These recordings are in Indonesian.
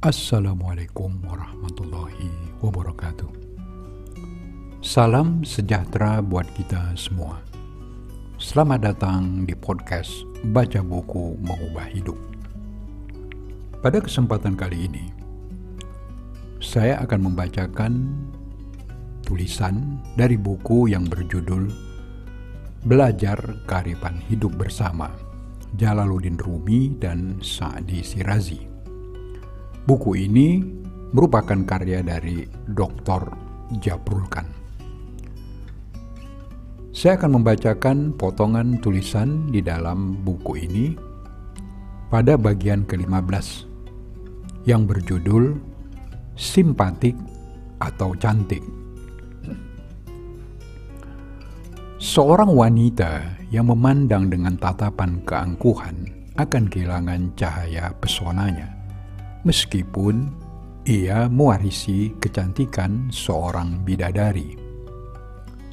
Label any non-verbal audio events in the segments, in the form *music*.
Assalamualaikum warahmatullahi wabarakatuh. Salam sejahtera buat kita semua. Selamat datang di podcast Baca Buku Mengubah Hidup. Pada kesempatan kali ini, saya akan membacakan tulisan dari buku yang berjudul Belajar Kearifan Hidup Bersama Jalaluddin Rumi dan Sa'di Sirazi. Buku ini merupakan karya dari Dr. Jabrulkan. Saya akan membacakan potongan tulisan di dalam buku ini pada bagian ke-15 yang berjudul Simpatik atau Cantik. Seorang wanita yang memandang dengan tatapan keangkuhan akan kehilangan cahaya pesonanya meskipun ia mewarisi kecantikan seorang bidadari.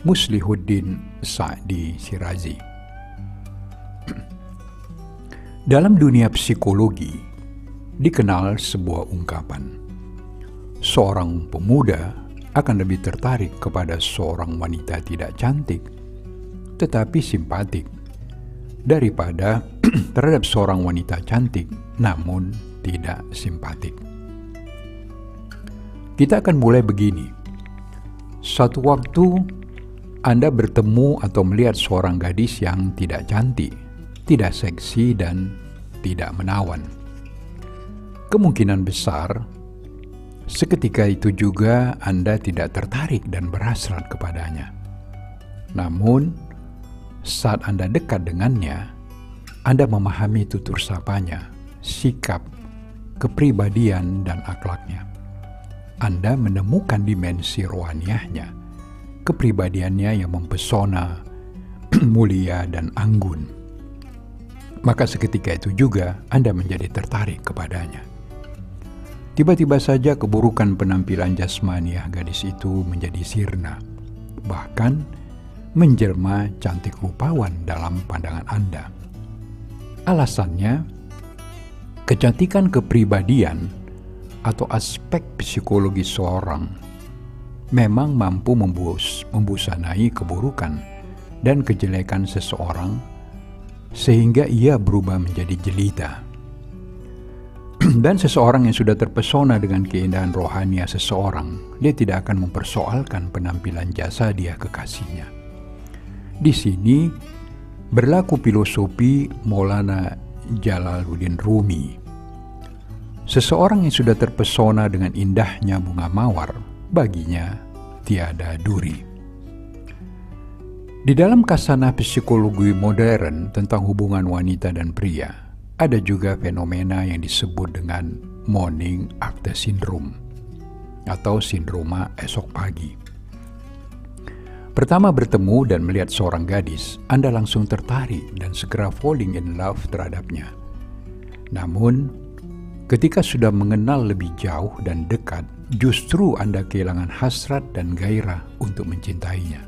Muslihuddin Sa'di Sirazi *clears throat* Dalam dunia psikologi, dikenal sebuah ungkapan. Seorang pemuda akan lebih tertarik kepada seorang wanita tidak cantik, tetapi simpatik, daripada *clears throat* terhadap seorang wanita cantik namun tidak simpatik. Kita akan mulai begini. Satu waktu Anda bertemu atau melihat seorang gadis yang tidak cantik, tidak seksi, dan tidak menawan. Kemungkinan besar seketika itu juga Anda tidak tertarik dan berhasrat kepadanya. Namun, saat Anda dekat dengannya, Anda memahami tutur sapanya, sikap, kepribadian, dan akhlaknya. Anda menemukan dimensi rohaniahnya, kepribadiannya yang mempesona, *clears throat* mulia, dan anggun. Maka seketika itu juga Anda menjadi tertarik kepadanya. Tiba-tiba saja keburukan penampilan jasmaniah gadis itu menjadi sirna, bahkan menjelma cantik rupawan dalam pandangan Anda. Alasannya, Kecantikan kepribadian atau aspek psikologi seorang memang mampu membus, membusanai keburukan dan kejelekan seseorang sehingga ia berubah menjadi jelita. *clears throat* dan seseorang yang sudah terpesona dengan keindahan rohani seseorang, dia tidak akan mempersoalkan penampilan jasa dia kekasihnya. Di sini berlaku filosofi Maulana Jalaluddin Rumi. Seseorang yang sudah terpesona dengan indahnya bunga mawar, baginya tiada duri. Di dalam kasanah psikologi modern tentang hubungan wanita dan pria, ada juga fenomena yang disebut dengan morning after syndrome atau sindroma esok pagi. Pertama bertemu dan melihat seorang gadis, Anda langsung tertarik dan segera falling in love terhadapnya. Namun, ketika sudah mengenal lebih jauh dan dekat, justru Anda kehilangan hasrat dan gairah untuk mencintainya.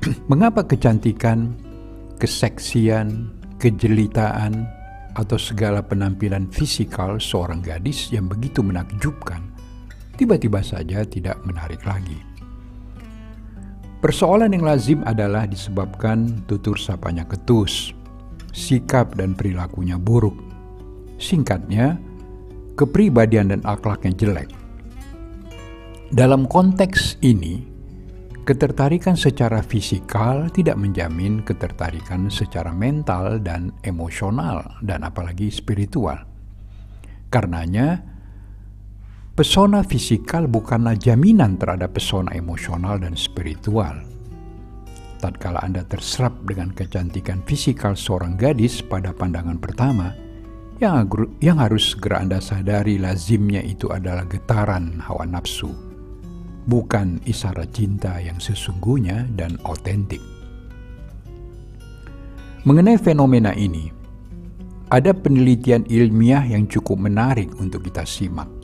*clears throat* Mengapa kecantikan, keseksian, kejelitaan, atau segala penampilan fisikal seorang gadis yang begitu menakjubkan tiba-tiba saja tidak menarik lagi? Persoalan yang lazim adalah disebabkan tutur sapanya ketus, sikap dan perilakunya buruk. Singkatnya, kepribadian dan akhlaknya jelek. Dalam konteks ini, ketertarikan secara fisikal tidak menjamin ketertarikan secara mental dan emosional dan apalagi spiritual. Karenanya, Pesona fisikal bukanlah jaminan terhadap pesona emosional dan spiritual. Tatkala Anda terserap dengan kecantikan fisikal seorang gadis pada pandangan pertama, yang, yang harus segera Anda sadari lazimnya itu adalah getaran hawa nafsu, bukan isyarat cinta yang sesungguhnya dan otentik. Mengenai fenomena ini, ada penelitian ilmiah yang cukup menarik untuk kita simak.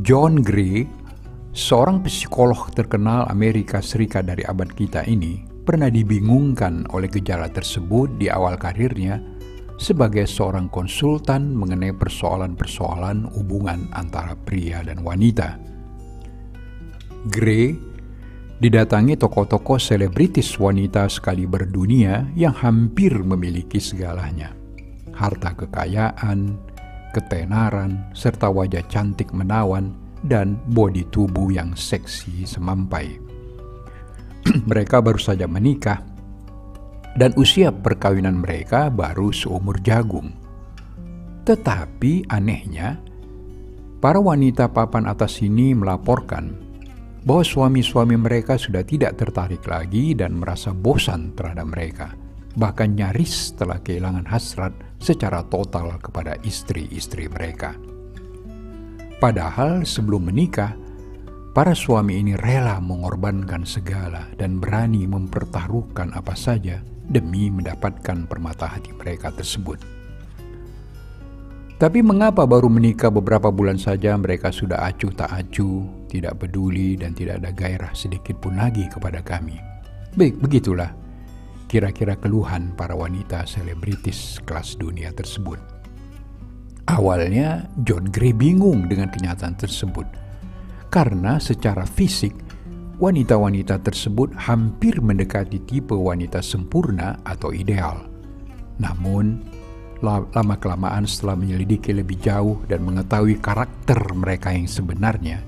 John Gray, seorang psikolog terkenal Amerika Serikat dari abad kita ini, pernah dibingungkan oleh gejala tersebut di awal karirnya sebagai seorang konsultan mengenai persoalan-persoalan hubungan antara pria dan wanita. Gray didatangi tokoh-tokoh selebritis wanita sekali berdunia yang hampir memiliki segalanya. Harta kekayaan, ketenaran, serta wajah cantik menawan dan bodi tubuh yang seksi semampai. *clears throat* mereka baru saja menikah dan usia perkawinan mereka baru seumur jagung. Tetapi anehnya, para wanita papan atas ini melaporkan bahwa suami-suami mereka sudah tidak tertarik lagi dan merasa bosan terhadap mereka, bahkan nyaris telah kehilangan hasrat secara total kepada istri-istri mereka. Padahal sebelum menikah, para suami ini rela mengorbankan segala dan berani mempertaruhkan apa saja demi mendapatkan permata hati mereka tersebut. Tapi mengapa baru menikah beberapa bulan saja mereka sudah acuh tak acuh, tidak peduli dan tidak ada gairah sedikit pun lagi kepada kami? Baik, begitulah kira-kira keluhan para wanita selebritis kelas dunia tersebut. Awalnya John Gray bingung dengan kenyataan tersebut karena secara fisik wanita-wanita tersebut hampir mendekati tipe wanita sempurna atau ideal. Namun, lama-kelamaan setelah menyelidiki lebih jauh dan mengetahui karakter mereka yang sebenarnya,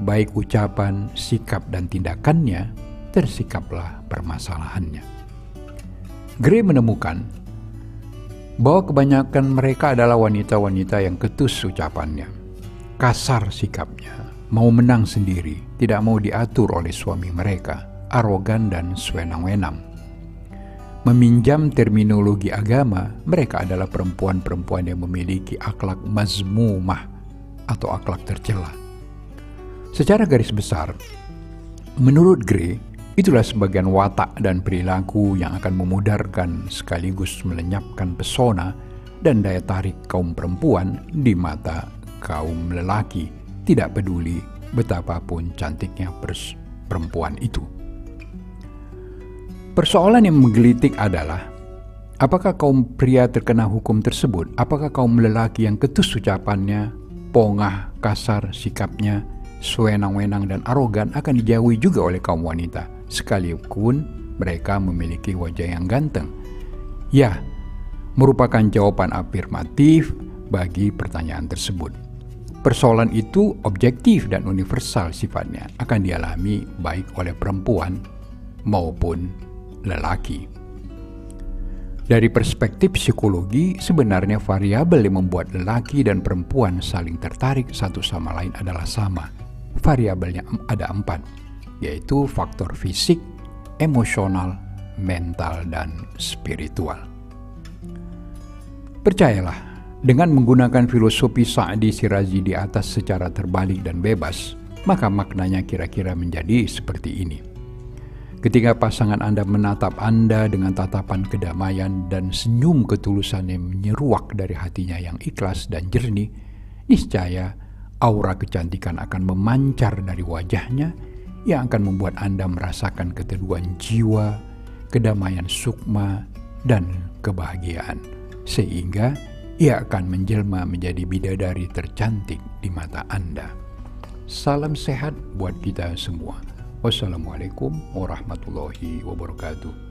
baik ucapan, sikap, dan tindakannya, tersikaplah permasalahannya. Gray menemukan bahwa kebanyakan mereka adalah wanita-wanita yang ketus ucapannya, kasar sikapnya, mau menang sendiri, tidak mau diatur oleh suami mereka, arogan dan sewenang-wenang. Meminjam terminologi agama, mereka adalah perempuan-perempuan yang memiliki akhlak mazmumah atau akhlak tercela. Secara garis besar, menurut Gray, Itulah sebagian watak dan perilaku yang akan memudarkan sekaligus melenyapkan pesona dan daya tarik kaum perempuan di mata kaum lelaki, tidak peduli betapapun cantiknya perempuan itu. Persoalan yang menggelitik adalah apakah kaum pria terkena hukum tersebut? Apakah kaum lelaki yang ketus ucapannya, pongah, kasar sikapnya, sewenang-wenang dan arogan akan dijauhi juga oleh kaum wanita? Sekalipun mereka memiliki wajah yang ganteng? Ya, merupakan jawaban afirmatif bagi pertanyaan tersebut. Persoalan itu objektif dan universal sifatnya, akan dialami baik oleh perempuan maupun lelaki. Dari perspektif psikologi, sebenarnya variabel yang membuat lelaki dan perempuan saling tertarik satu sama lain adalah sama. Variabelnya ada empat, yaitu faktor fisik, emosional, mental, dan spiritual. Percayalah, dengan menggunakan filosofi Sa'di Sirazi di atas secara terbalik dan bebas, maka maknanya kira-kira menjadi seperti ini. Ketika pasangan Anda menatap Anda dengan tatapan kedamaian dan senyum ketulusan yang menyeruak dari hatinya yang ikhlas dan jernih, niscaya aura kecantikan akan memancar dari wajahnya yang akan membuat Anda merasakan keteduhan jiwa, kedamaian sukma, dan kebahagiaan, sehingga ia akan menjelma menjadi bidadari tercantik di mata Anda. Salam sehat buat kita semua. Wassalamualaikum warahmatullahi wabarakatuh.